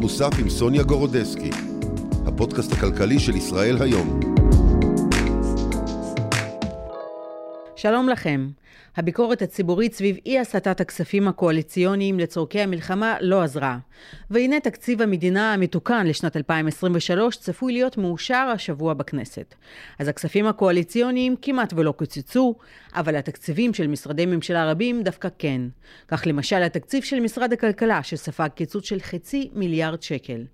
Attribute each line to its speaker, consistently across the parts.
Speaker 1: מוסף עם סוניה גורודסקי, הפודקאסט הכלכלי של ישראל היום.
Speaker 2: שלום לכם. הביקורת הציבורית סביב אי הסטת הכספים הקואליציוניים לצורכי המלחמה לא עזרה. והנה תקציב המדינה המתוקן לשנת 2023 צפוי להיות מאושר השבוע בכנסת. אז הכספים הקואליציוניים כמעט ולא קוצצו, אבל התקציבים של משרדי ממשלה רבים דווקא כן. כך למשל התקציב של משרד הכלכלה שספג קיצוץ של חצי מיליארד שקל.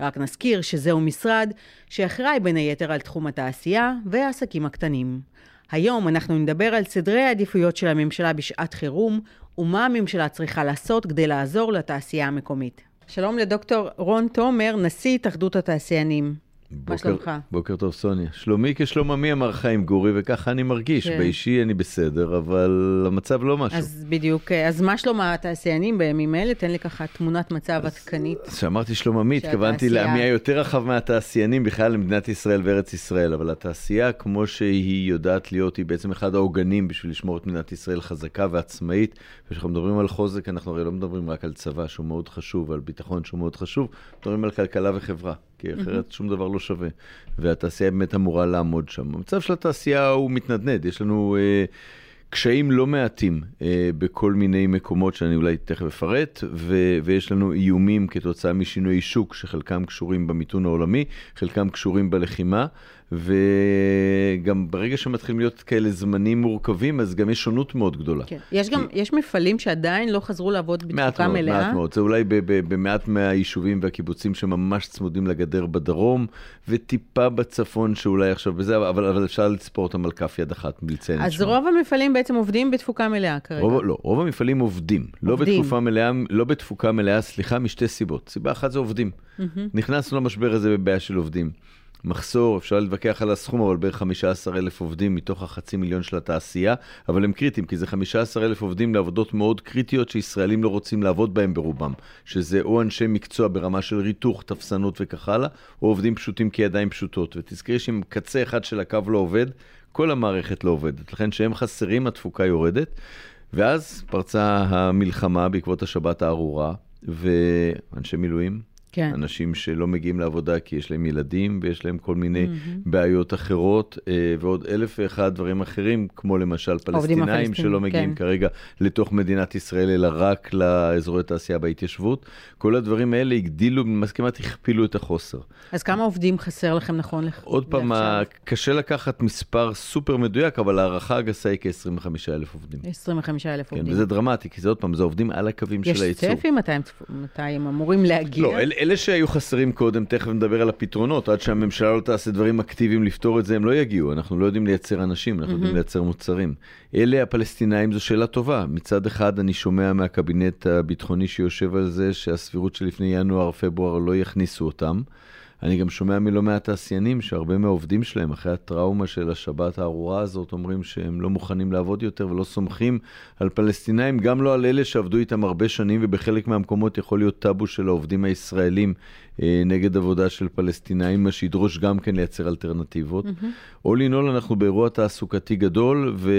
Speaker 2: רק נזכיר שזהו משרד שאחראי בין היתר על תחום התעשייה והעסקים הקטנים. היום אנחנו נדבר על סדרי העדיפויות של הממשלה בשעת חירום, ומה הממשלה צריכה לעשות כדי לעזור לתעשייה המקומית. שלום לדוקטור רון תומר, נשיא התאחדות התעשיינים.
Speaker 3: בוקר,
Speaker 2: מה שלומך?
Speaker 3: בוקר טוב, סוניה. שלומי כשלום עמי, אמר חיים גורי, וככה אני מרגיש.
Speaker 2: כן.
Speaker 3: באישי אני בסדר, אבל המצב לא משהו.
Speaker 2: אז בדיוק, אז מה שלום התעשיינים בימים אלה? תן לי ככה תמונת מצב עדכנית.
Speaker 3: כשאמרתי שלום עמי, התכוונתי לעמי היותר רחב מהתעשיינים בכלל למדינת ישראל וארץ ישראל, אבל התעשייה, כמו שהיא יודעת להיות, היא בעצם אחד העוגנים בשביל לשמור את מדינת ישראל חזקה ועצמאית. וכשאנחנו מדברים על חוזק, אנחנו הרי לא מדברים רק על צבא, שהוא מאוד חשוב, על ביטחון שהוא מאוד חשוב, מדברים על כלכלה וחברה, כי אחרת שום דבר לא שווה. והתעשייה באמת אמורה לעמוד שם. המצב של התעשייה הוא מתנדנד, יש לנו... אה, קשיים לא מעטים אה, בכל מיני מקומות שאני אולי תכף אפרט, ו- ויש לנו איומים כתוצאה משינויי שוק, שחלקם קשורים במיתון העולמי, חלקם קשורים בלחימה, וגם ברגע שמתחילים להיות כאלה זמנים מורכבים, אז גם יש שונות מאוד גדולה.
Speaker 2: כן. יש גם, יש מפעלים שעדיין לא חזרו לעבוד בתפוקה
Speaker 3: מאוד,
Speaker 2: מלאה.
Speaker 3: מעט מאוד. זה אולי במעט מהיישובים והקיבוצים שממש צמודים לגדר בדרום, וטיפה בצפון שאולי עכשיו בזה, אבל, אבל אפשר לספור אותם על כף יד אחת, בלי לציין את
Speaker 2: אז. רוב המפעלים בעצם עובדים בתפוקה מלאה כרגע.
Speaker 3: רוב, לא, רוב המפעלים עובדים. לא
Speaker 2: עובדים.
Speaker 3: בתקופה מלאה, לא בתפוקה מלאה, סליחה, משתי סיבות. סיבה אחת זה עובדים. נכנסנו למשבר הזה בבעיה של עובדים. מחסור, אפשר להתווכח על הסכום, אבל בערך 15 אלף עובדים מתוך החצי מיליון של התעשייה, אבל הם קריטיים, כי זה 15 אלף עובדים לעבודות מאוד קריטיות שישראלים לא רוצים לעבוד בהם ברובם, שזה או אנשי מקצוע ברמה של ריתוך, תפסנות וכך הלאה, או עובדים פשוטים כידיים פשוטות. ותזכרי שאם קצה אחד של הקו לא עובד, כל המערכת לא עובדת. לכן כשהם חסרים התפוקה יורדת, ואז פרצה המלחמה בעקבות השבת הארורה, ואנשי מילואים,
Speaker 2: כן.
Speaker 3: אנשים שלא מגיעים לעבודה כי יש להם ילדים ויש להם כל מיני בעיות אחרות, אה, ועוד אלף ואחד דברים אחרים, כמו למשל פלסטינאים שלא מגיעים
Speaker 2: כן.
Speaker 3: כרגע לתוך מדינת ישראל, אלא רק לאזורי תעשייה בהתיישבות. כל הדברים האלה הגדילו, כמעט הכפילו את החוסר.
Speaker 2: אז כמה עובדים חסר לכם נכון לך?
Speaker 3: עוד פעם,
Speaker 2: לעכשיו?
Speaker 3: קשה לקחת מספר סופר מדויק, אבל ההערכה הגסה היא כ-25 אלף עובדים.
Speaker 2: 25 אלף
Speaker 3: כן,
Speaker 2: עובדים.
Speaker 3: וזה דרמטי, כי זה עוד פעם, זה עובדים על הקווים
Speaker 2: יש
Speaker 3: של הייצור.
Speaker 2: צפי הם צפו- מתי הם אמורים להגיע?
Speaker 3: לא, אל, אלה שהיו חסרים קודם, תכף נדבר על הפתרונות, עד שהממשלה לא תעשה דברים אקטיביים לפתור את זה, הם לא יגיעו. אנחנו לא יודעים לייצר אנשים, אנחנו יודעים לייצר מוצרים. אלה הפלסטינאים זו שאלה טובה. מצד אחד, אני שומע מהקבינט הביטחוני שיושב על זה, שהסבירות שלפני ינואר-פברואר לא יכניסו אותם. אני גם שומע מלא מעט תעשיינים שהרבה מהעובדים שלהם, אחרי הטראומה של השבת הארורה הזאת, אומרים שהם לא מוכנים לעבוד יותר ולא סומכים על פלסטינאים, גם לא על אלה שעבדו איתם הרבה שנים, ובחלק מהמקומות יכול להיות טאבו של העובדים הישראלים נגד עבודה של פלסטינאים, מה שידרוש גם כן לייצר אלטרנטיבות. all in all אנחנו באירוע תעסוקתי גדול, ו...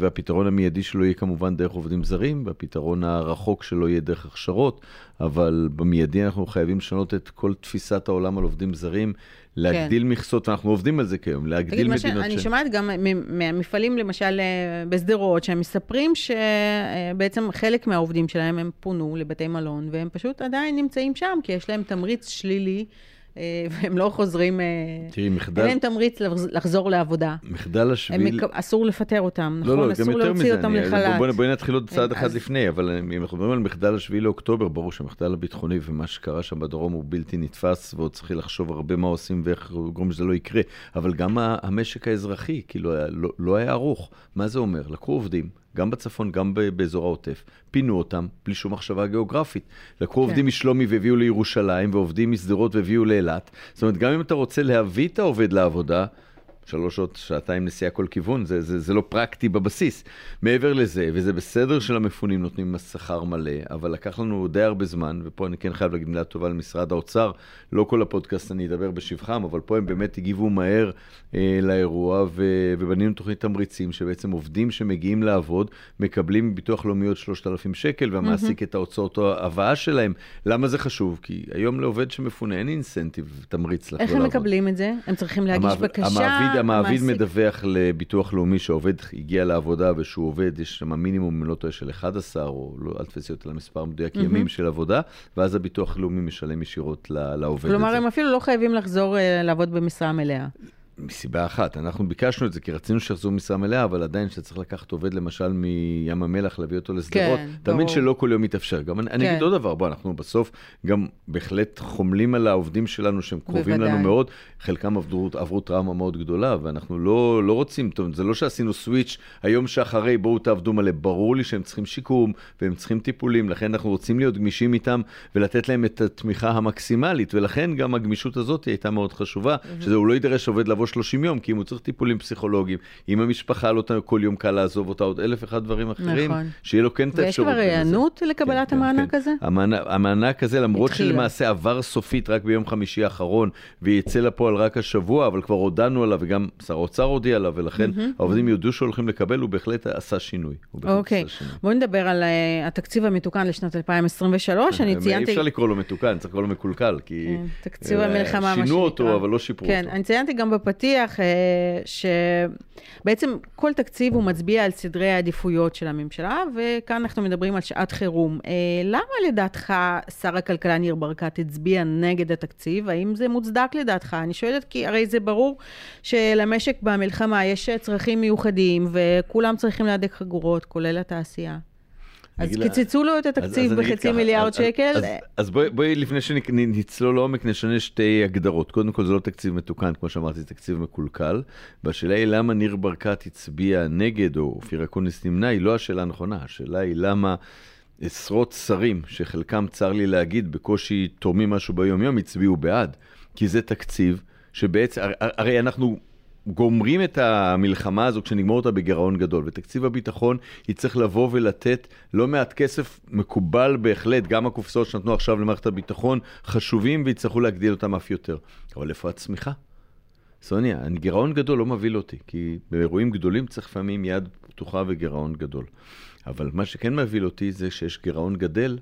Speaker 3: והפתרון המיידי שלו יהיה כמובן דרך עובדים זרים, והפתרון הרחוק שלו יהיה דרך הכשרות, אבל במיידי אנחנו חייבים לשנות את כל תפיסת העולם על עובדים זרים, להגדיל מכסות, ואנחנו עובדים על זה כיום,
Speaker 2: תגיד,
Speaker 3: להגדיל
Speaker 2: מה
Speaker 3: מדינות
Speaker 2: שאני שומעת גם מהמפעלים, למשל אה, בשדרות, שהם מספרים שבעצם חלק מהעובדים שלהם הם פונו לבתי מלון, והם פשוט עדיין נמצאים שם, כי יש להם תמריץ שלילי, אה, והם לא חוזרים, אה,
Speaker 3: תראי, מחדל-
Speaker 2: אין להם תמריץ לחז- לחזור לעבודה.
Speaker 3: מחדל
Speaker 2: הם
Speaker 3: השביל...
Speaker 2: מק... אסור לפטר אותם, נכון?
Speaker 3: לא, לא, גם
Speaker 2: אסור להוציא
Speaker 3: מזה.
Speaker 2: אותם
Speaker 3: אני-
Speaker 2: לחל"ת.
Speaker 3: בואי בואי נתחיל עוד צעד אחד
Speaker 2: אז-
Speaker 3: לפני, אבל אם אנחנו מדברים על מחדל השביעי לאוקטובר, ברור שהמחדל הביטחוני ומה שקרה שם בדרום הוא בלתי נתפס, ועוד צריך לחשוב הרבה מה עושים ואיך גורם שזה לא יקרה. אבל גם המשק האזרחי, כאילו, לא- לא היה ערוך. מה זה אומר? לקחו עובדים. גם בצפון, גם באזור העוטף, פינו אותם בלי שום מחשבה גיאוגרפית. לקחו
Speaker 2: כן.
Speaker 3: עובדים משלומי והביאו לירושלים, ועובדים משדרות והביאו לאילת. זאת אומרת, גם אם אתה רוצה להביא את העובד לעבודה, שלוש שעות, שעתיים נסיעה כל כיוון, זה, זה, זה לא פרקטי בבסיס. מעבר לזה, וזה בסדר שלמפונים נותנים שכר מלא, אבל לקח לנו די הרבה זמן, ופה אני כן חייב להגיד מילה טובה למשרד האוצר, לא כל הפודקאסט אני אדבר בשבחם, אבל פה הם באמת הגיבו מהר אה, לאירוע, ו, ובנינו תוכנית תמריצים, שבעצם עובדים שמגיעים לעבוד, מקבלים ביטוח לאומי עוד 3,000 שקל, והמעסיק mm-hmm. את ההוצאות ההבאה שלהם. למה זה חשוב? כי היום לעובד שמפונה אין אינסנטיב, תמריץ
Speaker 2: לחזור לעבוד. איך הם מקבלים את זה? הם צריכים להגיש המעב... בקשה?
Speaker 3: המעביד, המעביד מדווח לביטוח לאומי שעובד הגיע לעבודה ושהוא עובד, יש שם מינימום, אם לא טועה, של 11, או לא, אל תפסי אותי למספר מדויק, mm-hmm. ימים של עבודה, ואז הביטוח הלאומי משלם ישירות לעובד
Speaker 2: כלומר, הם אפילו לא חייבים לחזור uh, לעבוד במשרה מלאה.
Speaker 3: מסיבה אחת, אנחנו ביקשנו את זה כי רצינו שיחזרו משרה מלאה, אבל עדיין שאתה צריך לקחת עובד למשל מים המלח, להביא אותו לשדרות, כן, תאמין שלא כל יום מתאפשר. גם אני, כן. אני אגיד עוד דבר, בוא, אנחנו בסוף גם בהחלט חומלים על העובדים שלנו שהם קרובים בוודאי. לנו מאוד, חלקם עברו, עברו טראומה מאוד גדולה, ואנחנו לא, לא רוצים, טוב, זה לא שעשינו סוויץ' היום שאחרי בואו תעבדו מלא, ברור לי שהם צריכים שיקום והם צריכים טיפולים, לכן אנחנו רוצים להיות גמישים איתם ולתת להם את התמיכה המקסימלית, ולכן גם הגמישות הזאת הייתה מאוד חשובה, שזה הוא לא יידרש עובד לבוא 30 יום, כי אם הוא צריך טיפולים פסיכולוגיים, אם המשפחה לא כל יום קל לעזוב אותה, עוד אלף אחד דברים אחרים, נכון. שיהיה לו כן את האפשרות.
Speaker 2: ויש כבר היענות לקבלת כן, כן המענק כן, הזה?
Speaker 3: המענק, המענק הזה, למרות התחילה. שלמעשה עבר סופית רק ביום חמישי האחרון, ויצא לפועל רק השבוע, אבל כבר הודענו עליו, וגם שר האוצר הודיע עליו, ולכן mm-hmm, העובדים. יודו שהולכים לקבל, הוא בהחלט עשה שינוי.
Speaker 2: אוקיי, okay. בואו נדבר על uh, התקציב המתוקן לשנת 202023, אני ציינתי...
Speaker 3: אי אפשר לקרוא לו מתוקן, צריך לקרוא לו מקולקל, כי...
Speaker 2: תקציב המלחמה, מה שנקרא.
Speaker 3: שינו אותו, אבל לא שיפרו
Speaker 2: אותו. כן, אני ציינתי גם בפתיח אה, שבעצם כל תקציב הוא מצביע על סדרי העדיפויות של הממשלה, וכאן אנחנו מדברים על שעת חירום. אה, למה לדעתך שר הכלכלה ניר ברקת הצביע נגד התקציב? האם זה מוצדק לדעתך? אני שואלת כי הרי זה ברור שלמשק במלחמה יש צרכים מיוחדים, וכולם צריכים להדק חגורות, כולל התעשייה. אז קיצצו לו את התקציב בחצי מיליארד שקל.
Speaker 3: אז בואי, לפני שנצלול לעומק, נשנה שתי הגדרות. קודם כל, זה לא תקציב מתוקן, כמו שאמרתי, זה תקציב מקולקל. והשאלה היא למה ניר ברקת הצביע נגד, או אופיר אקוניס נמנע, היא לא השאלה הנכונה. השאלה היא למה... עשרות שרים, שחלקם, צר לי להגיד, בקושי תורמים משהו ביום-יום, הצביעו בעד. כי זה תקציב שבעצם, הרי אנחנו גומרים את המלחמה הזו כשנגמור אותה בגירעון גדול. ותקציב הביטחון יצטרך לבוא ולתת לא מעט כסף מקובל בהחלט, גם הקופסאות שנתנו עכשיו למערכת הביטחון חשובים ויצטרכו להגדיל אותם אף יותר. אבל איפה הצמיחה? סוניה, גירעון גדול לא מבהיל אותי, כי באירועים גדולים צריך לפעמים יד פתוחה וגירעון גדול. אבל מה שכן מבהיל אותי זה שיש גירעון גדל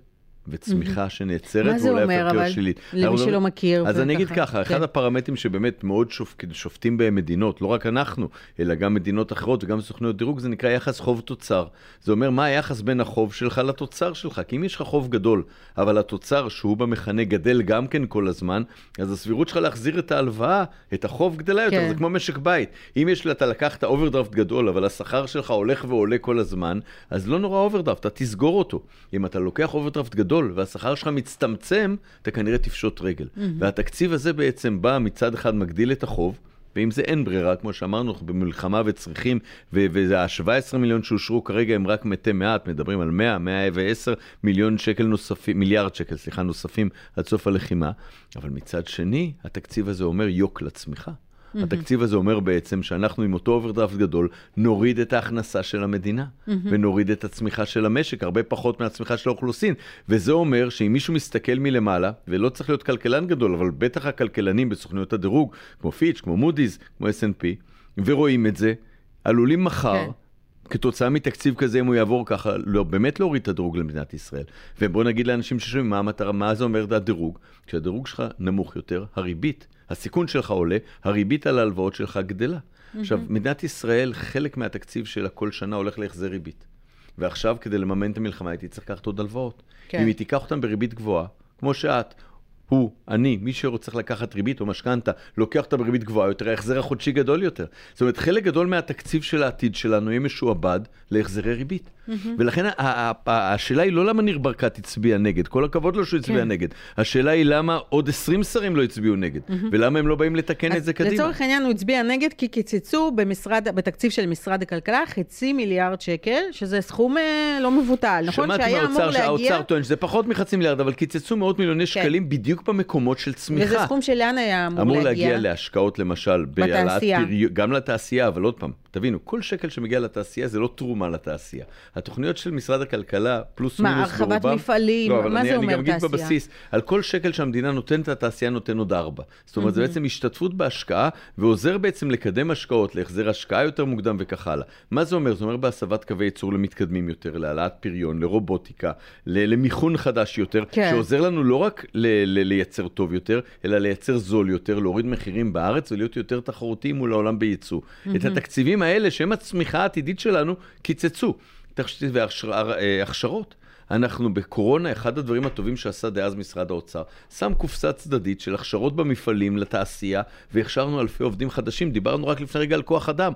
Speaker 3: וצמיחה שנעצרת,
Speaker 2: ואולי אפילו יותר שלילית. מה זה אומר, אבל? למי שלא מכיר.
Speaker 3: אז אני אגיד ככה, אחד כן. הפרמטרים שבאמת מאוד שופטים בהם מדינות, לא רק אנחנו, אלא גם מדינות אחרות וגם סוכנויות דירוג, זה נקרא יחס חוב תוצר. זה אומר מה היחס בין החוב שלך לתוצר שלך. כי אם יש לך חוב גדול, אבל התוצר שהוא במכנה גדל גם כן כל הזמן, אז הסבירות שלך להחזיר את ההלוואה, את החוב גדלה יותר, כן. זה כמו משק בית. אם יש, אתה לקחת אוברדרפט גדול, אבל השכר שלך הולך ועולה כל הזמן, אז לא נורא אוברדרפט, אתה תסגור אותו. אם אתה לוקח אוברדרפט גדול, גדול והשכר שלך מצטמצם, אתה כנראה תפשוט רגל. Mm-hmm. והתקציב הזה בעצם בא מצד אחד מגדיל את החוב, ואם זה אין ברירה, כמו שאמרנו, אנחנו במלחמה וצריכים, וה-17 מיליון שאושרו כרגע הם רק מתי מעט, מדברים על 100, 110 מיליון שקל נוספים, מיליארד שקל, סליחה, נוספים עד סוף הלחימה, אבל מצד שני, התקציב הזה אומר יוק לצמיחה. Mm-hmm. התקציב הזה אומר בעצם שאנחנו עם אותו אוברדרפט גדול נוריד את ההכנסה של המדינה mm-hmm. ונוריד את הצמיחה של המשק, הרבה פחות מהצמיחה של האוכלוסין. וזה אומר שאם מישהו מסתכל מלמעלה, ולא צריך להיות כלכלן גדול, אבל בטח הכלכלנים בסוכנויות הדירוג, כמו פיץ', כמו מודי'ס, כמו S&P, ורואים את זה, עלולים מחר... כן. כתוצאה מתקציב כזה, אם הוא יעבור ככה, לא, באמת להוריד את הדירוג למדינת ישראל. ובוא נגיד לאנשים ששומעים מה המטרה, מה זה אומר הדירוג. כשהדירוג שלך נמוך יותר, הריבית הסיכון שלך עולה, הריבית על ההלוואות שלך גדלה. Mm-hmm. עכשיו, מדינת ישראל, חלק מהתקציב שלה כל שנה הולך להחזר ריבית. ועכשיו, כדי לממן את המלחמה, הייתי צריך לקחת עוד הלוואות. כן. אם היא תיקח אותן בריבית גבוהה, כמו שאת, הוא, אני, מי שרוצה לקחת ריבית או משכנתה, לוקח אותה בריבית גבוהה יותר, ההחזר החודשי גדול יותר. זאת אומרת, חלק גדול מהתקציב של העתיד שלנו יהיה משועבד להחזרי ריבית. Mm-hmm. ולכן השאלה היא לא למה ניר ברקת הצביע נגד, כל הכבוד לו שהוא הצביע כן. נגד. השאלה היא למה עוד 20 שרים לא הצביעו נגד, mm-hmm. ולמה הם לא באים לתקן את זה קדימה.
Speaker 2: לצורך העניין הוא הצביע נגד כי קיצצו במשרד, בתקציב של משרד הכלכלה חצי מיליארד שקל, שזה סכום אה, לא מבוטל, נכון?
Speaker 3: שמעתי מהאוצר שהאוצר טוען שזה פחות מחצי מיליארד, אבל קיצצו מאות מיליוני כן. שקלים בדיוק בדיוק במקומות של צמיחה.
Speaker 2: וזה סכום שלאן היה אמור,
Speaker 3: אמור
Speaker 2: להגיע?
Speaker 3: להגיע להשקעות למשל, בהעלאת
Speaker 2: בתעשייה.
Speaker 3: פריון, גם לתעשייה, אבל עוד פעם, תבינו, כל שקל שמגיע לתעשייה זה לא תרומה לתעשייה. התוכניות של משרד הכלכלה, פלוס
Speaker 2: מה,
Speaker 3: מינוס
Speaker 2: הרחבת
Speaker 3: ברובם...
Speaker 2: מפעלים?
Speaker 3: לא,
Speaker 2: מה
Speaker 3: אני,
Speaker 2: זה
Speaker 3: אני
Speaker 2: אומר
Speaker 3: גם אגיד
Speaker 2: תעשייה?
Speaker 3: בבסיס, על כל שקל שהמדינה נותנת, התעשייה נותן עוד ארבע. זאת אומרת, זה בעצם השתתפות בהשקעה, ועוזר בעצם לקדם השקעות, להחזר השקעה יותר מוקדם וכך הלאה. מה זה אומר? זה אומר בהסבת קווי ייצור למתקדמים יותר, להעלאת פריון, לרובוטיקה, למיכון חדש יותר,
Speaker 2: כן.
Speaker 3: שעוזר לנו לא רק ל- ל- לייצר טוב יותר, אלא לייצר זול יותר, להוריד מחירים בארץ ולהיות יותר תחרותיים מול העולם בייצוא. את התקציבים האלה, שהם הצמיחה העתידית שלנו, קיצצו. והכשרות. אנחנו בקורונה, אחד הדברים הטובים שעשה דאז משרד האוצר, שם קופסה צדדית של הכשרות במפעלים לתעשייה, והכשרנו אלפי עובדים חדשים. דיברנו רק לפני רגע על כוח אדם.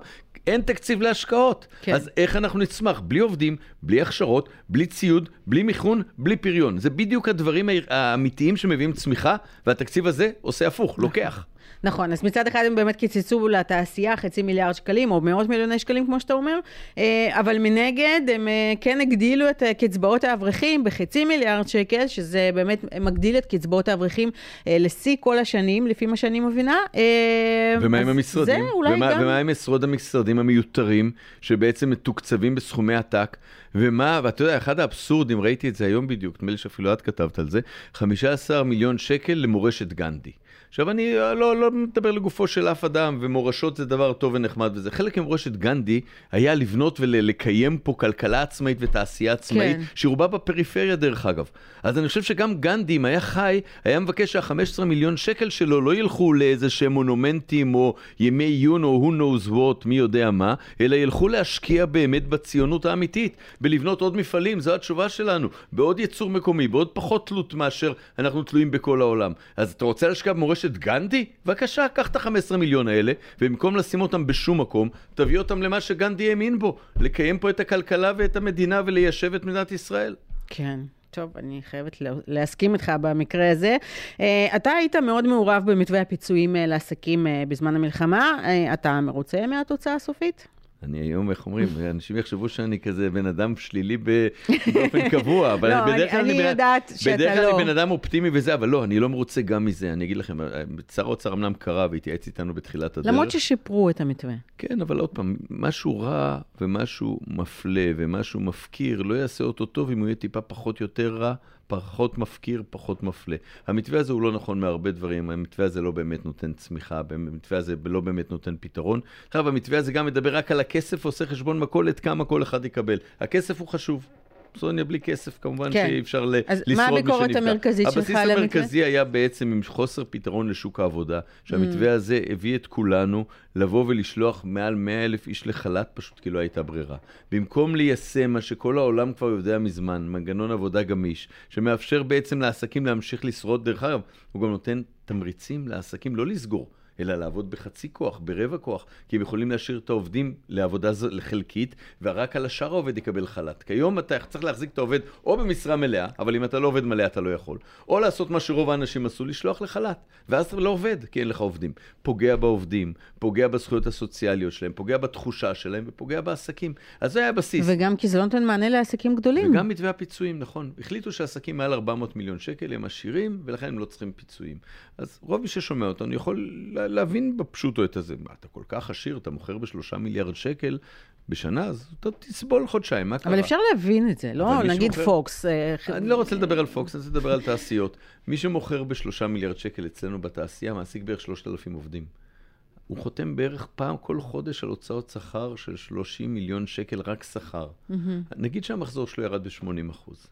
Speaker 3: אין תקציב להשקעות.
Speaker 2: כן.
Speaker 3: אז איך אנחנו נצמח? בלי עובדים, בלי הכשרות, בלי ציוד, בלי מיכון, בלי פריון. זה בדיוק הדברים האמיתיים שמביאים צמיחה, והתקציב הזה עושה הפוך, לוקח.
Speaker 2: נכון, אז מצד אחד הם באמת קיצצו לתעשייה חצי מיליארד שקלים, או מאות מיליוני שקלים, כמו שאתה אומר, אה, אבל מנגד הם אה, כן הגדילו את אה, קצבאות האברכים בחצי מיליארד שקל, שזה באמת מגדיל את קצבאות האברכים לשיא כל השנים, לפי מה שאני מבינה.
Speaker 3: ומה עם המשרדים?
Speaker 2: זה אולי
Speaker 3: ומה,
Speaker 2: גם...
Speaker 3: ומה עם עשרות המשרדים המיותרים, שבעצם מתוקצבים בסכומי עתק? ומה, ואתה יודע, אחד האבסורדים, ראיתי את זה היום בדיוק, נדמה לי שאפילו את כתבת על זה, 15 מיליון שקל למורשת גנדי. עכשיו, אני לא, לא מדבר לגופו של אף אדם, ומורשות זה דבר טוב ונחמד וזה. חלק ממורשת גנדי היה לבנות ולקיים פה כלכלה עצמאית ותעשייה עצמאית,
Speaker 2: כן.
Speaker 3: שרובה בפריפריה דרך אגב. אז אני חושב שגם גנדי, אם היה חי, היה מבקש שה-15 מיליון שקל שלו לא ילכו לאיזה שהם מונומנטים או ימי עיון או who knows what, מי יודע מה, אלא ילכו להשקיע באמת בציונות האמיתית, בלבנות עוד מפעלים, זו התשובה שלנו, בעוד ייצור מקומי, בעוד פחות תלות מאשר אנחנו תלויים בכל העולם. אז אתה רוצה להשקיע במורשת גנדי? בבקשה, קח את ה-15 מיליון האלה, ובמקום לשים אותם בשום מקום, תביא אותם למה שגנדי האמין בו, לקיים פה את הכלכלה ואת המדינה וליישב את מדינת ישראל.
Speaker 2: כן. טוב, אני חייבת לה- להסכים איתך במקרה הזה. אה, אתה היית מאוד מעורב במתווה הפיצויים אה, לעסקים אה, בזמן המלחמה. אתה מרוצה מהתוצאה הסופית?
Speaker 3: אני היום, איך אומרים, אנשים יחשבו שאני כזה בן אדם שלילי באופן קבוע, אבל
Speaker 2: לא,
Speaker 3: בדרך כלל
Speaker 2: אני-
Speaker 3: בן-
Speaker 2: יודעת שאתה
Speaker 3: בדרך כלל. אני בן אדם אופטימי וזה, אבל לא, אני לא מרוצה גם מזה. אני אגיד לכם, שר האוצר אמנם קרא והתייעץ איתנו בתחילת הדרך.
Speaker 2: למרות ששיפרו את המתווה.
Speaker 3: כן, אבל עוד פעם, משהו רע ומשהו מפלה ומשהו מפקיר, לא יעשה אותו טוב אם הוא יהיה טיפה פחות יותר רע, פחות מפקיר, פחות מפלה. המתווה הזה הוא לא נכון מהרבה דברים, המתווה הזה לא באמת נותן צמיחה, המתווה הזה לא באמת נותן פתרון. עכשיו, המתווה הזה גם מדבר רק על הכסף, עושה חשבון מכולת, כמה כל אחד יקבל. הכסף הוא חשוב. פסוניה בלי כסף, כמובן
Speaker 2: כן.
Speaker 3: שאי אפשר ל-
Speaker 2: אז
Speaker 3: לשרוד
Speaker 2: מה
Speaker 3: מי
Speaker 2: הביקורת
Speaker 3: שנפגע.
Speaker 2: המרכזית שלך
Speaker 3: הבסיס
Speaker 2: למתווה?
Speaker 3: המרכזי היה בעצם עם חוסר פתרון לשוק העבודה,
Speaker 2: Mm.
Speaker 3: שהמתווה הזה הביא את כולנו לבוא ולשלוח מעל 100 אלף איש לחל"ת פשוט כי לא הייתה ברירה. במקום ליישם מה שכל העולם כבר יודע מזמן, מנגנון עבודה גמיש, שמאפשר בעצם לעסקים להמשיך לשרוד, דרך אגב, הוא גם נותן תמריצים לעסקים לא לסגור. אלא לעבוד בחצי כוח, ברבע כוח, כי הם יכולים להשאיר את העובדים לעבודה חלקית, ורק על השאר העובד יקבל חל"ת. כיום אתה צריך להחזיק את העובד או במשרה מלאה, אבל אם אתה לא עובד מלא אתה לא יכול, או לעשות מה שרוב האנשים עשו, לשלוח לחל"ת, ואז אתה לא עובד, כי אין לך עובדים. פוגע בעובדים, פוגע בזכויות הסוציאליות שלהם, פוגע בתחושה שלהם, ופוגע בעסקים. אז זה היה הבסיס.
Speaker 2: וגם כי זה לא נותן מענה לעסקים גדולים.
Speaker 3: וגם מתווה הפיצויים, נכון. החליטו שעסקים מעל 400 מיליון שקל הם עשירים, ולכן הם לא צריכים פיצויים. אז רוב מי ששומע אותנו יכול להבין בפשוטו את הזה. מה, אתה כל כך עשיר, אתה מוכר בשלושה מיליארד שקל בשנה, אז אתה תסבול חודשיים, מה קרה?
Speaker 2: אבל אפשר להבין את זה, לא נגיד
Speaker 3: שמוכר-
Speaker 2: פוקס. אה,
Speaker 3: אני לא רוצה לדבר על פוקס, אני רוצה לדבר על תעשיות. מי שמוכר בשלושה מיליארד שקל אצלנו בתעשייה, מעסיק בערך 3,000 עובדים. הוא חותם בערך פעם כל חודש על הוצאות שכר של 30 מיליון שקל רק שכר. נגיד שהמחזור שלו ירד ב-80 אחוז.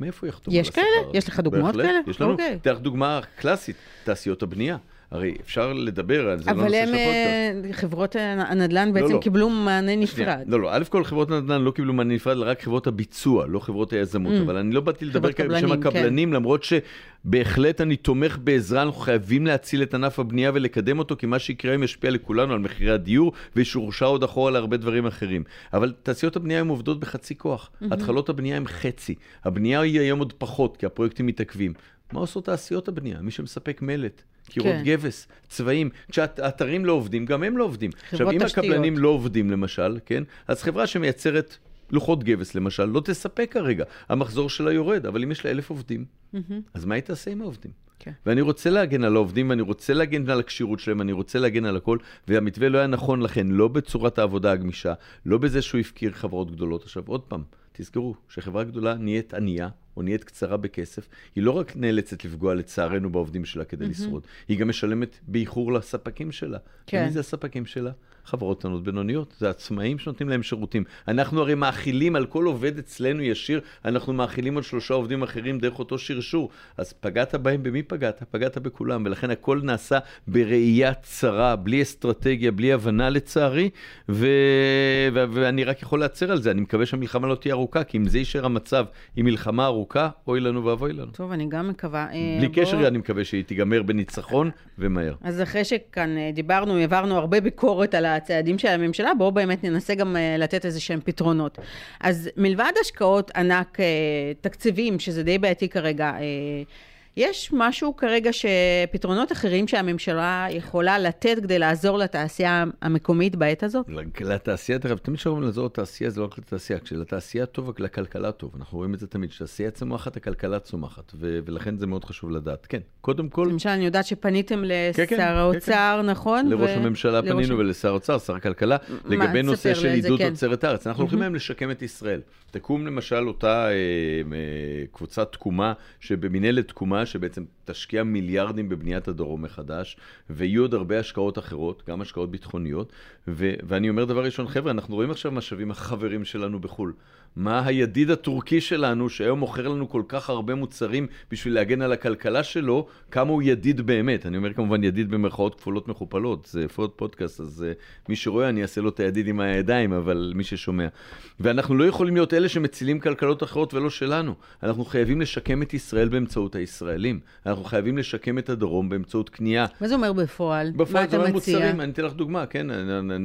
Speaker 3: מאיפה הוא יחתום על
Speaker 2: יש
Speaker 3: השכר
Speaker 2: כאלה?
Speaker 3: הזה?
Speaker 2: יש לך דוגמאות
Speaker 3: בהחלט,
Speaker 2: כאלה?
Speaker 3: יש לנו,
Speaker 2: אוקיי.
Speaker 3: אתן לך דוגמה קלאסית, תעשיות הבנייה. הרי אפשר לדבר על זה, לא
Speaker 2: אבל
Speaker 3: נושא
Speaker 2: הם,
Speaker 3: של הפודקאסט.
Speaker 2: אה, חברות הנדל"ן
Speaker 3: לא,
Speaker 2: בעצם
Speaker 3: לא.
Speaker 2: קיבלו מענה. נפרד.
Speaker 3: לא, לא, א' כל חברות הנדל"ן לא קיבלו מענה נפרד, רק חברות הביצוע, לא חברות היזמות.
Speaker 2: Mm.
Speaker 3: אבל אני לא באתי לדבר כאן בשם
Speaker 2: קבלנים, כן.
Speaker 3: הקבלנים, למרות שבהחלט אני תומך בעזרה, אנחנו חייבים להציל את ענף הבנייה ולקדם אותו, כי מה שיקרה היום ישפיע לכולנו על מחירי הדיור, וישורשר עוד אחורה להרבה דברים אחרים. אבל תעשיות הבנייה הן עובדות בחצי כוח. התחלות הבנייה הן חצי. הבנייה היא היום עוד פחות, כי הפרויקטים מתעכבים. מה עושות תעשיות הבנייה? מי שמספק מלט. קירות
Speaker 2: כן.
Speaker 3: גבס, צבעים, כשהאתרים לא עובדים, גם הם לא עובדים. עכשיו, אם
Speaker 2: תשתיות.
Speaker 3: הקבלנים לא עובדים למשל, כן? אז חברה שמייצרת לוחות גבס למשל, לא תספק כרגע. המחזור שלה יורד, אבל אם יש לה אלף עובדים, אז מה היא תעשה עם העובדים?
Speaker 2: כן.
Speaker 3: ואני רוצה להגן על העובדים, ואני רוצה להגן על הכשירות שלהם, אני רוצה להגן על הכל, והמתווה לא היה נכון לכן, לא בצורת העבודה הגמישה, לא בזה שהוא הפקיר חברות גדולות. עכשיו, עוד פעם, תזכרו, שחברה גדולה נהיית ענייה, או נהיית קצרה בכסף, היא לא רק נאלצת לפגוע לצערנו בעובדים שלה כדי לשרוד, היא גם משלמת באיחור לספקים שלה.
Speaker 2: כן.
Speaker 3: ומי זה הספקים שלה? חברות קטנות בינוניות, זה עצמאים שנותנים להם שירותים. אנחנו הרי מאכילים על כל עובד אצלנו ישיר, אנחנו מאכילים על שלושה עובדים אחרים דרך אותו שרשור. אז פגעת בהם, במי פגעת? פגעת בכולם, ולכן הכל נעשה בראייה צרה, בלי אסטרטגיה, בלי הבנה לצערי, ו... ו... ואני רק יכול להצר על זה, אני מקווה שהמלחמה לא תהיה ארוכה, כי אם זה יישאר המצב עם מלחמה ארוכה, אוי לנו ואבוי לנו.
Speaker 2: טוב, אני גם מקווה. אה,
Speaker 3: בלי
Speaker 2: בוא-
Speaker 3: קשר, אני מקווה שהיא תיגמר בניצחון ומהר.
Speaker 2: אז אחרי שכאן אה, דיברנו, העברנו הרבה ביקורת על הצעדים של הממשלה, בואו באמת ננסה גם אה, לתת איזה שהם פתרונות. אז מלבד השקעות ענק אה, תקציביים, שזה די בעייתי כרגע, אה, יש משהו כרגע שפתרונות אחרים שהממשלה יכולה לתת כדי לעזור לתעשייה המקומית בעת הזאת?
Speaker 3: לתעשייה, דרך אגב, תמיד כשאומרים לעזור לתעשייה, זה לא רק לתעשייה. כשלתעשייה טוב, לכלכלה טוב. אנחנו רואים את זה תמיד. כשתעשייה צומחת, הכלכלה צומחת. ו- ולכן זה מאוד חשוב לדעת. כן, קודם כל,
Speaker 2: למשל, אני יודעת שפניתם
Speaker 3: כן, כן,
Speaker 2: לשר האוצר, נכון?
Speaker 3: לראש
Speaker 2: ו-
Speaker 3: הממשלה
Speaker 2: לראש
Speaker 3: פנינו ולשר האוצר, שר הכלכלה, לגבי נושא של עידוד
Speaker 2: כן.
Speaker 3: תוצרת הארץ. אנחנו הולכים היום לשקם את ישראל. תקום למשל אותה אה, אה, קבוצת תקומה, שבמינהלת תקומה, שבעצם תשקיע מיליארדים בבניית הדרום מחדש, ויהיו עוד הרבה השקעות אחרות, גם השקעות ביטחוניות. ו- ואני אומר דבר ראשון, חבר'ה, אנחנו רואים עכשיו מה שווים החברים שלנו בחו"ל. מה הידיד הטורקי שלנו, שהיום מוכר לנו כל כך הרבה מוצרים בשביל להגן על הכלכלה שלו, כמה הוא ידיד באמת. אני אומר כמובן ידיד במרכאות כפולות מכופלות, זה פוד פודקאסט, אז uh, מי שרואה אני אעשה לו את הידיד עם הידיים, אבל מי ששומע. ואנחנו לא יכולים להיות אלה שמצילים כלכלות אחרות ולא שלנו. אנחנו חייבים לשקם את ישראל באמצעות הישראלים. אנחנו חייבים לשקם את הדרום באמצעות קנייה.
Speaker 2: מה זה אומר בפועל? מה
Speaker 3: בפועל
Speaker 2: אתה
Speaker 3: זה אומר
Speaker 2: מציע?
Speaker 3: מוצרים, אני אתן לך דוגמה, כן?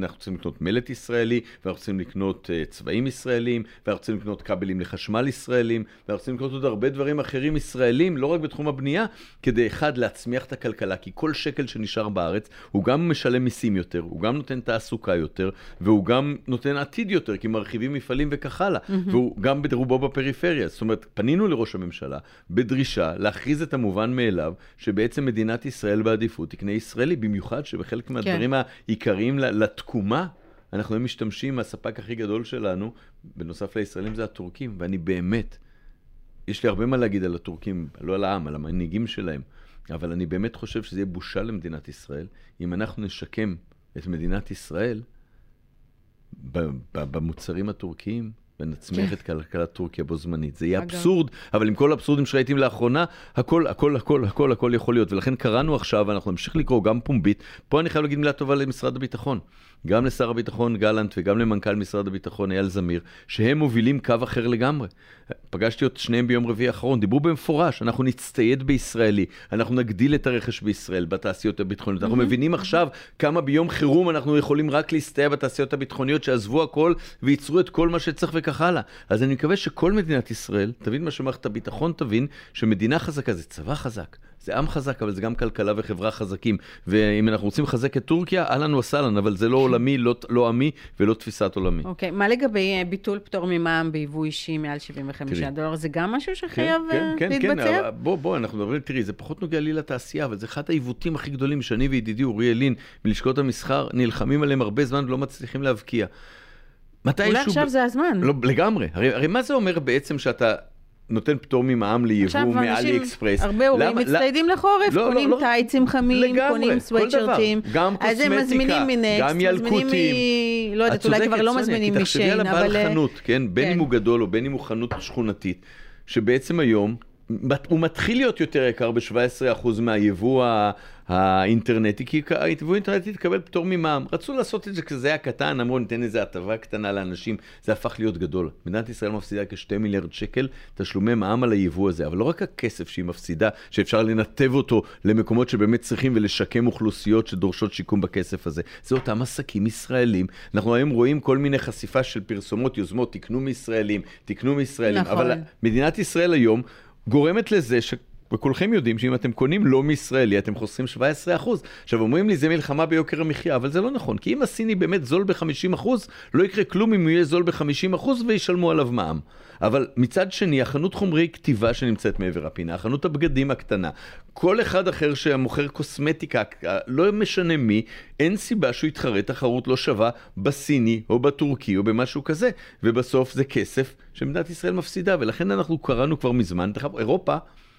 Speaker 3: אנחנו צריכים לקנות מלט ישראלי, ואנחנו צריכים לקנות uh, צבעים ישראלים, ואנחנו צריכים לקנות כבלים לחשמל ישראלים, ואנחנו צריכים לקנות עוד הרבה דברים אחרים ישראלים, לא רק בתחום הבנייה, כדי אחד, להצמיח את הכלכלה, כי כל שקל שנשאר בארץ, הוא גם משלם מיסים יותר, הוא גם נותן תעסוקה יותר, והוא גם נותן עתיד יותר, כי מרחיבים מפעלים וכך הלאה, והוא גם ברובו בפריפריה. זאת אומרת, פנינו לראש הממשלה בדרישה להכריז את המובן מאליו, שבעצם מדינת ישראל בעדיפות תקנה ישראלי, במיוחד שבחלק מהדברים העיקריים ל- לתקומה, אנחנו היום משתמשים, הספק הכי גדול שלנו, בנוסף לישראלים, זה הטורקים, ואני באמת, יש לי הרבה מה להגיד על הטורקים, לא על העם, על המנהיגים שלהם, אבל אני באמת חושב שזה יהיה בושה למדינת ישראל, אם אנחנו נשקם את מדינת ישראל במוצרים הטורקיים. ונצמיח
Speaker 2: כן.
Speaker 3: את כלכלת טורקיה בו זמנית. זה יהיה. אבסורד, אבל עם כל האבסורדים שראיתם לאחרונה, הכל, הכל, הכל, הכל, הכל יכול להיות. ולכן קראנו עכשיו, ואנחנו נמשיך לקרוא גם פומבית. פה אני חייב להגיד מילה טובה למשרד הביטחון. גם לשר הביטחון גלנט וגם למנכ"ל משרד הביטחון אייל זמיר, שהם מובילים קו אחר לגמרי. פגשתי את שניהם ביום רביעי האחרון, דיברו במפורש, אנחנו נצטייד בישראלי, אנחנו נגדיל את הרכש בישראל בתעשיות הביטחוניות. אנחנו מבינים עכשיו כמה ביום חירום אנחנו יכולים רק להסתייע בתעשיות הביטחוניות, שעזבו הכל וייצרו את כל מה שצריך וכך הלאה. אז אני מקווה שכל מדינת ישראל תבין מה שמערכת הביטחון תבין, שמדינה חזקה זה צבא חזק. זה עם חזק, אבל זה גם כלכלה וחברה חזקים. ואם אנחנו רוצים לחזק את טורקיה, אהלן וסהלן, אבל זה לא עולמי, לא, לא עמי ולא תפיסת עולמי.
Speaker 2: אוקיי, מה לגבי אה, ביטול פטור ממע"מ ביבוא אישי מעל 75
Speaker 3: תראי.
Speaker 2: דולר? זה גם משהו שחייב
Speaker 3: כן,
Speaker 2: אה,
Speaker 3: כן, כן,
Speaker 2: להתבצע?
Speaker 3: אבל בוא, בוא, אנחנו מדברים, תראי, זה פחות נוגע לי לתעשייה, אבל זה אחד העיוותים הכי גדולים שאני וידידי אוריאל לין מלשכות המסחר נלחמים עליהם הרבה זמן ולא מצליחים להבקיע. מתי
Speaker 2: אולי עכשיו
Speaker 3: ב-
Speaker 2: זה הזמן.
Speaker 3: לא, לגמרי. הרי, הרי מה זה אומר בעצם שאתה נותן פטור ממע"מ ליבוא
Speaker 2: עכשיו
Speaker 3: מאלי
Speaker 2: אנשים,
Speaker 3: אקספרס?
Speaker 2: הרבה הורים מצטיידים לחורף,
Speaker 3: לא, לא,
Speaker 2: קונים
Speaker 3: לא.
Speaker 2: טייצים חמים,
Speaker 3: לגמרי,
Speaker 2: קונים.
Speaker 3: דבר. גם
Speaker 2: אז הם
Speaker 3: קוסמטיקה,
Speaker 2: מזמינים מנקסט,
Speaker 3: גם ילקוטים.
Speaker 2: מ... לא יודעת, אולי כבר לא מזמינים
Speaker 3: כי תחשבי
Speaker 2: משיין,
Speaker 3: על הבעל
Speaker 2: אבל... אה,
Speaker 3: חנות, כן? בין
Speaker 2: כן.
Speaker 3: אם הוא גדול או בין אם הוא חנות שכונתית, שבעצם היום הוא מתחיל להיות יותר יקר ב-17% מהיבוא האינטרנטי, כי היבוא האינטרנטי תקבל פטור ממע"מ. רצו לעשות את זה כשזה היה קטן, אמרו ניתן איזה הטבה קטנה לאנשים, זה הפך להיות גדול. מדינת ישראל מפסידה כ-2 מיליארד שקל תשלומי מע"מ על היבוא הזה, אבל לא רק הכסף שהיא מפסידה, שאפשר לנתב אותו למקומות שבאמת צריכים ולשקם אוכלוסיות שדורשות שיקום בכסף הזה. זה אותם עסקים ישראלים. אנחנו היום רואים כל מיני חשיפה של פרסומות, יוזמות, תקנו מישראלים, תקנו מישראלים,
Speaker 2: נכון.
Speaker 3: אבל מדינת ישראל היום גורמת לזה ש... וכולכם יודעים שאם אתם קונים לא מישראלי, אתם חוסכים 17%. עכשיו, אומרים לי, זה מלחמה ביוקר המחיה, אבל זה לא נכון, כי אם הסיני באמת זול ב-50%, לא יקרה כלום אם הוא יהיה זול ב-50% וישלמו עליו מע"מ. אבל מצד שני, החנות חומרי כתיבה שנמצאת מעבר הפינה, חנות הבגדים הקטנה, כל אחד אחר שמוכר קוסמטיקה, לא משנה מי, אין סיבה שהוא יתחרה תחרות לא שווה בסיני או בטורקי או במשהו כזה, ובסוף זה כסף שמדינת ישראל מפסידה, ולכן אנחנו קראנו כבר מזמן, אירופה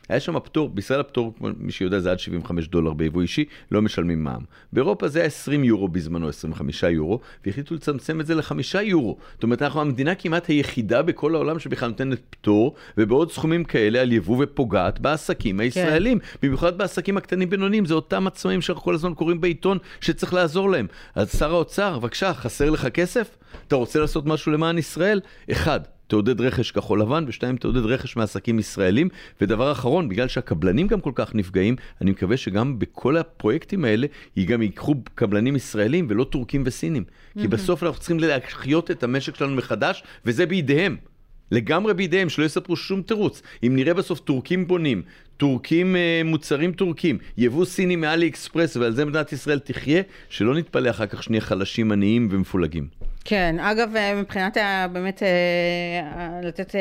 Speaker 3: היה שם פטור, בישראל הפטור, מי שיודע, זה עד 75 דולר ביבוא אישי, לא משלמים מע"מ. באירופה זה היה 20 יורו בזמנו, 25 יורו, והחליטו לצמצם את זה לחמישה יורו. זאת אומרת, אנחנו המדינה כמעט היחידה בכל העולם שבכלל נותנת פטור, ובעוד סכומים כאלה על יבוא ופוגעת בעסקים הישראלים. כן. במיוחד בעסקים הקטנים בינוניים, זה אותם עצמאים שאנחנו כל הזמן קוראים בעיתון שצריך לעזור להם. אז שר האוצר, בבקשה, חסר לך כסף? אתה רוצה לעשות משהו למען ישראל? אחד, תעודד רכש כחול לבן, ושתיים, תעודד רכש מעסקים ישראלים. ודבר אחרון, בגלל שהקבלנים גם כל כך נפגעים, אני מקווה שגם בכל הפרויקטים האלה, גם ייקחו קבלנים ישראלים ולא טורקים וסינים. Mm-hmm. כי בסוף אנחנו צריכים להחיות את המשק שלנו מחדש, וזה בידיהם. לגמרי בידיהם, שלא יספרו שום תירוץ. אם נראה בסוף טורקים בונים, טורקים, אה, מוצרים טורקים, יבוא סיני מאלי אקספרס, ועל זה מדינת ישראל תחיה, שלא נתפלא אחר כך שנהיה חלשים, עניים ומפולגים.
Speaker 2: כן, אגב, אה, מבחינת באמת אה, לתת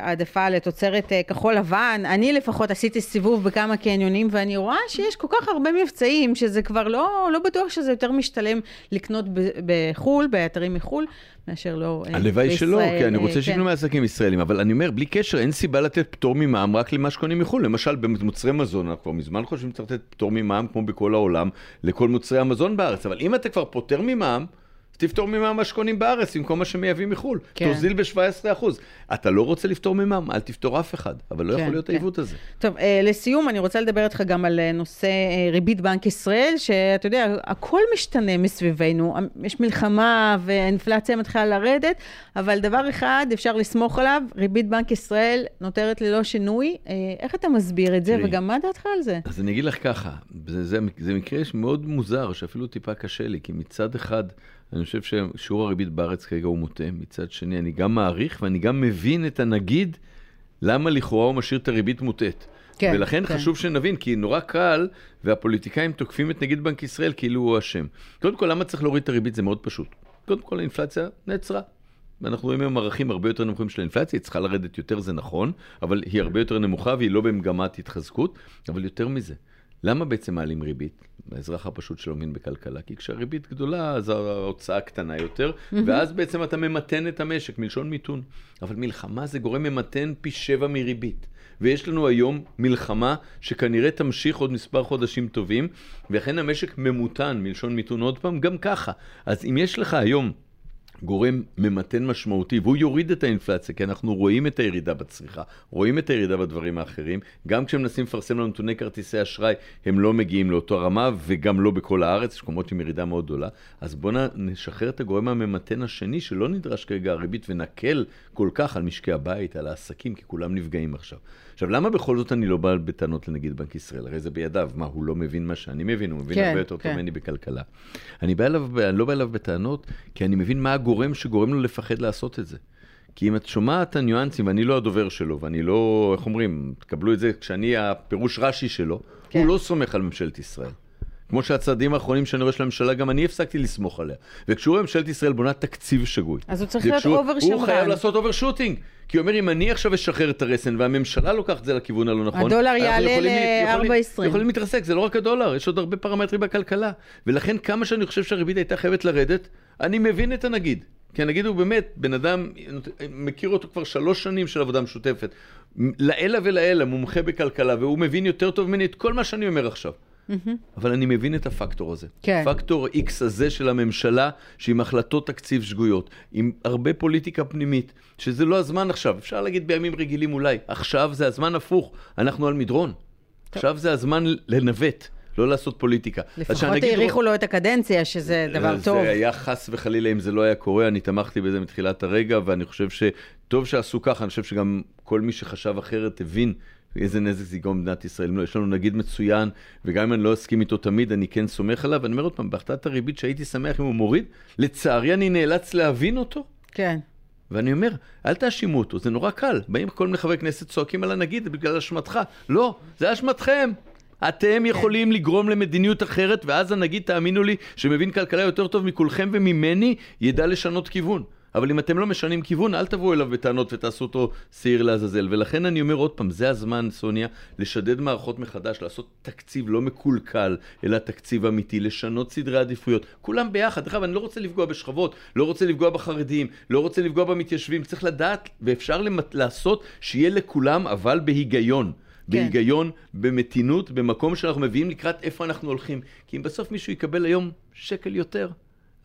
Speaker 2: העדפה לתוצרת כחול לבן, אני לפחות עשיתי סיבוב בכמה קניונים, ואני רואה שיש כל כך הרבה מבצעים, שזה כבר לא, לא בטוח שזה יותר משתלם לקנות בחו"ל, באתרים מחו"ל, מאשר לא בישראל.
Speaker 3: הלוואי שלא, כי אני רוצה כן. שיקנו מעסקים ישראלים, אבל אני אומר, בלי קשר, אין סיבה לתת פטור ממע"מ רק למה שקונים מחו"ל. למשל, במוצרי מזון, אנחנו כבר מזמן חושבים שצריך לתת פטור ממע"מ, כמו בכל העולם, לכל מוצרי המזון בארץ, אבל אם אתה כבר פוטר ממע"מ, תפטור ממע"מ מה שקונים בארץ במקום מה שמייבאים מחו"ל. כן. תוזיל ב-17%. אתה לא רוצה לפטור ממע"מ, אל תפטור אף אחד, אבל לא כן, יכול להיות כן. העיוות הזה.
Speaker 2: טוב, אה, לסיום, אני רוצה לדבר איתך גם על אה, נושא אה, ריבית בנק ישראל, שאתה יודע, הכל משתנה מסביבנו. יש מלחמה והאינפלציה מתחילה לרדת, אבל דבר אחד אפשר לסמוך עליו, ריבית בנק ישראל נותרת ללא שינוי. איך אתה מסביר את זה, תראי, וגם מה דעתך על זה?
Speaker 3: אז אני אגיד לך ככה, זה, זה, זה מקרה מאוד מוזר, שאפילו טיפה קשה לי, כי מצד אחד... אני חושב ששיעור הריבית בארץ כרגע הוא מוטה. מצד שני, אני גם מעריך ואני גם מבין את הנגיד למה לכאורה הוא משאיר את הריבית מוטית. כן, ולכן כן. חשוב שנבין, כי נורא קל, והפוליטיקאים תוקפים את נגיד בנק ישראל כאילו הוא אשם. קודם כל, למה צריך להוריד את הריבית? זה מאוד פשוט. קודם כל, האינפלציה נעצרה. ואנחנו רואים היום ערכים הרבה יותר נמוכים של האינפלציה, היא צריכה לרדת יותר, זה נכון, אבל היא הרבה יותר נמוכה והיא לא במגמת התחזקות, אבל יותר מזה. למה בעצם מעלים ריבית? האזרח הפשוט שלא מבין בכלכלה, כי כשהריבית גדולה אז ההוצאה קטנה יותר, ואז בעצם אתה ממתן את המשק, מלשון מיתון. אבל מלחמה זה גורם ממתן פי שבע מריבית. ויש לנו היום מלחמה שכנראה תמשיך עוד מספר חודשים טובים, ולכן המשק ממותן, מלשון מיתון עוד פעם, גם ככה. אז אם יש לך היום גורם ממתן משמעותי, והוא יוריד את האינפלציה, כי אנחנו רואים את הירידה בצריכה, רואים את הירידה בדברים האחרים. גם כשמנסים לפרסם לנו נתוני כרטיסי אשראי, הם לא מגיעים לאותו רמה, וגם לא בכל הארץ, יש מקומות עם ירידה מאוד גדולה. אז בואו נשחרר את הגורם הממתן השני, שלא נדרש כרגע הריבית, ונקל כל כך על משקי הבית, על העסקים, כי כולם נפגעים עכשיו. עכשיו, למה בכל זאת אני לא בא בטענות לנגיד בנק ישראל? הרי זה בידיו. מה, הוא לא מבין מה שאני מבין? הוא מבין כן, הרבה יותר כן. טוב ממני בכלכלה. אני, בא אליו, אני לא בא אליו בטענות, כי אני מבין מה הגורם שגורם לו לפחד לעשות את זה. כי אם את שומעת את הניואנסים, ואני לא הדובר שלו, ואני לא, איך אומרים, תקבלו את זה כשאני הפירוש רש"י שלו, כן. הוא לא סומך על ממשלת ישראל. כמו שהצעדים האחרונים שאני רואה של הממשלה, גם אני הפסקתי לסמוך עליה. וכשהוא ממשלת ישראל בונה תקציב שגוי.
Speaker 2: אז הוא צריך להיות over
Speaker 3: שמרן. הוא חייב לעשות overshooting. כי הוא אומר, אם אני עכשיו אשחרר את הרסן והממשלה לוקחת את זה לכיוון הלא נכון,
Speaker 2: הדולר יעלה ל-4.20.
Speaker 3: יכולים להתרסק, זה לא רק הדולר, יש עוד הרבה פרמטרים בכלכלה. ולכן כמה שאני חושב שהריבית הייתה חייבת לרדת, אני מבין את הנגיד. כי הנגיד הוא באמת, בן אדם, מכיר אותו כבר שלוש שנים של עבודה משותפת. לעילא ולעילא, מומחה בכלכלה, והוא מבין יותר טוב ממני את כל מה שאני אומר עכשיו. Mm-hmm. אבל אני מבין את הפקטור הזה. כן. פקטור X הזה של הממשלה, שעם החלטות תקציב שגויות, עם הרבה פוליטיקה פנימית, שזה לא הזמן עכשיו, אפשר להגיד בימים רגילים אולי, עכשיו זה הזמן הפוך, אנחנו על מדרון. טוב. עכשיו זה הזמן לנווט. לא לעשות פוליטיקה.
Speaker 2: לפחות האריכו. לו את הקדנציה, שזה דבר
Speaker 3: זה
Speaker 2: טוב.
Speaker 3: זה היה חס וחלילה אם זה לא היה קורה, אני תמכתי בזה מתחילת הרגע, ואני חושב שטוב שעשו ככה, אני חושב שגם כל מי שחשב אחרת הבין איזה נזק זה יגרום במדינת ישראל. לא, יש לנו נגיד מצוין, וגם אם אני לא אסכים איתו תמיד, אני כן סומך עליו. ואני אומר עוד פעם, בהחלטת הריבית שהייתי שמח אם הוא מוריד, לצערי אני נאלץ להבין אותו.
Speaker 2: כן.
Speaker 3: ואני אומר, אל תאשימו אותו, זה נורא קל. באים כל מיני חברי כנסת צועקים על הנגיד, זה בגלל אשמתך. לא, זה אשמתכם. אתם. יכולים לגרום למדיניות אחרת, ואז הנגיד, תאמינו לי, שמבין כלכלה יותר טוב מכולכם וממני, ידע לשנות כיוון. אבל אם אתם לא משנים כיוון, אל תבואו אליו בטענות ותעשו אותו שעיר לעזאזל. ולכן אני אומר עוד פעם, זה הזמן, סוניה, לשדד מערכות מחדש, לעשות תקציב לא מקולקל, אלא תקציב אמיתי, לשנות סדרי עדיפויות. כולם ביחד. דרך אגב, אני לא רוצה לפגוע בשכבות, לא רוצה לפגוע בחרדים, לא רוצה לפגוע במתיישבים. צריך לדעת, ואפשר למת... לעשות שיהיה לכולם, אבל בהיגיון. בהיגיון, במתינות, במקום שאנחנו מביאים לקראת איפה אנחנו הולכים. כי אם בסוף מישהו יקבל היום שקל יותר,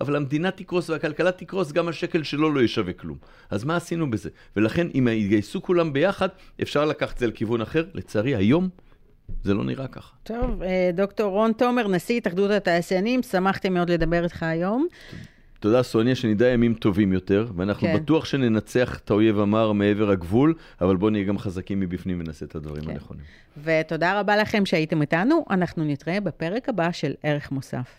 Speaker 3: אבל המדינה תקרוס והכלכלה תקרוס, גם השקל שלו לא ישווה כלום. אז מה עשינו בזה? ולכן, אם יתגייסו כולם ביחד, אפשר לקחת את זה לכיוון אחר. לצערי, היום זה לא נראה ככה.
Speaker 2: טוב, אה, דוקטור רון תומר, נשיא התאחדות התעשיינים, שמחתי מאוד לדבר איתך היום.
Speaker 3: תודה, סוניה, שנדע ימים טובים יותר, ואנחנו
Speaker 2: כן.
Speaker 3: בטוח שננצח את האויב המר מעבר הגבול, אבל בואו נהיה גם חזקים מבפנים ונעשה את הדברים
Speaker 2: כן.
Speaker 3: הנכונים.
Speaker 2: ותודה רבה לכם שהייתם איתנו, אנחנו נתראה בפרק הבא של ערך מוסף.